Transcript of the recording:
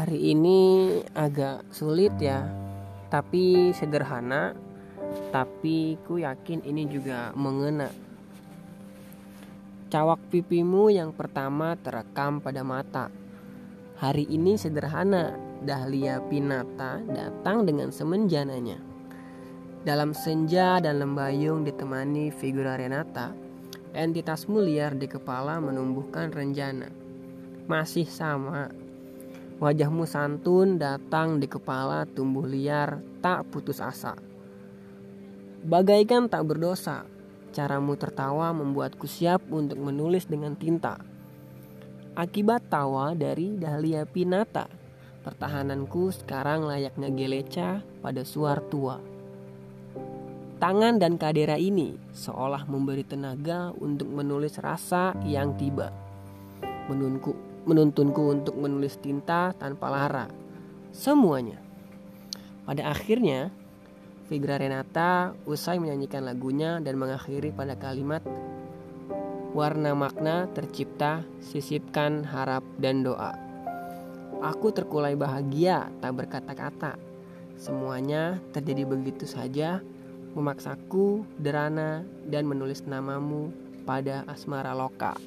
Hari ini agak sulit ya, tapi sederhana. Tapi ku yakin ini juga mengena. Cawak pipimu yang pertama terekam pada mata. Hari ini sederhana, Dahlia Pinata datang dengan semenjananya. Dalam senja dan lembayung ditemani figura Renata, entitasmu liar di kepala menumbuhkan renjana. Masih sama, Wajahmu santun datang di kepala tumbuh liar tak putus asa. Bagaikan tak berdosa, caramu tertawa membuatku siap untuk menulis dengan tinta. Akibat tawa dari Dahlia Pinata, pertahananku sekarang layaknya geleca pada suar tua. Tangan dan kadera ini seolah memberi tenaga untuk menulis rasa yang tiba. Menunku menuntunku untuk menulis tinta tanpa lara. Semuanya. Pada akhirnya, Figra Renata usai menyanyikan lagunya dan mengakhiri pada kalimat Warna makna tercipta, sisipkan harap dan doa. Aku terkulai bahagia, tak berkata-kata. Semuanya terjadi begitu saja, memaksaku derana dan menulis namamu pada asmara loka.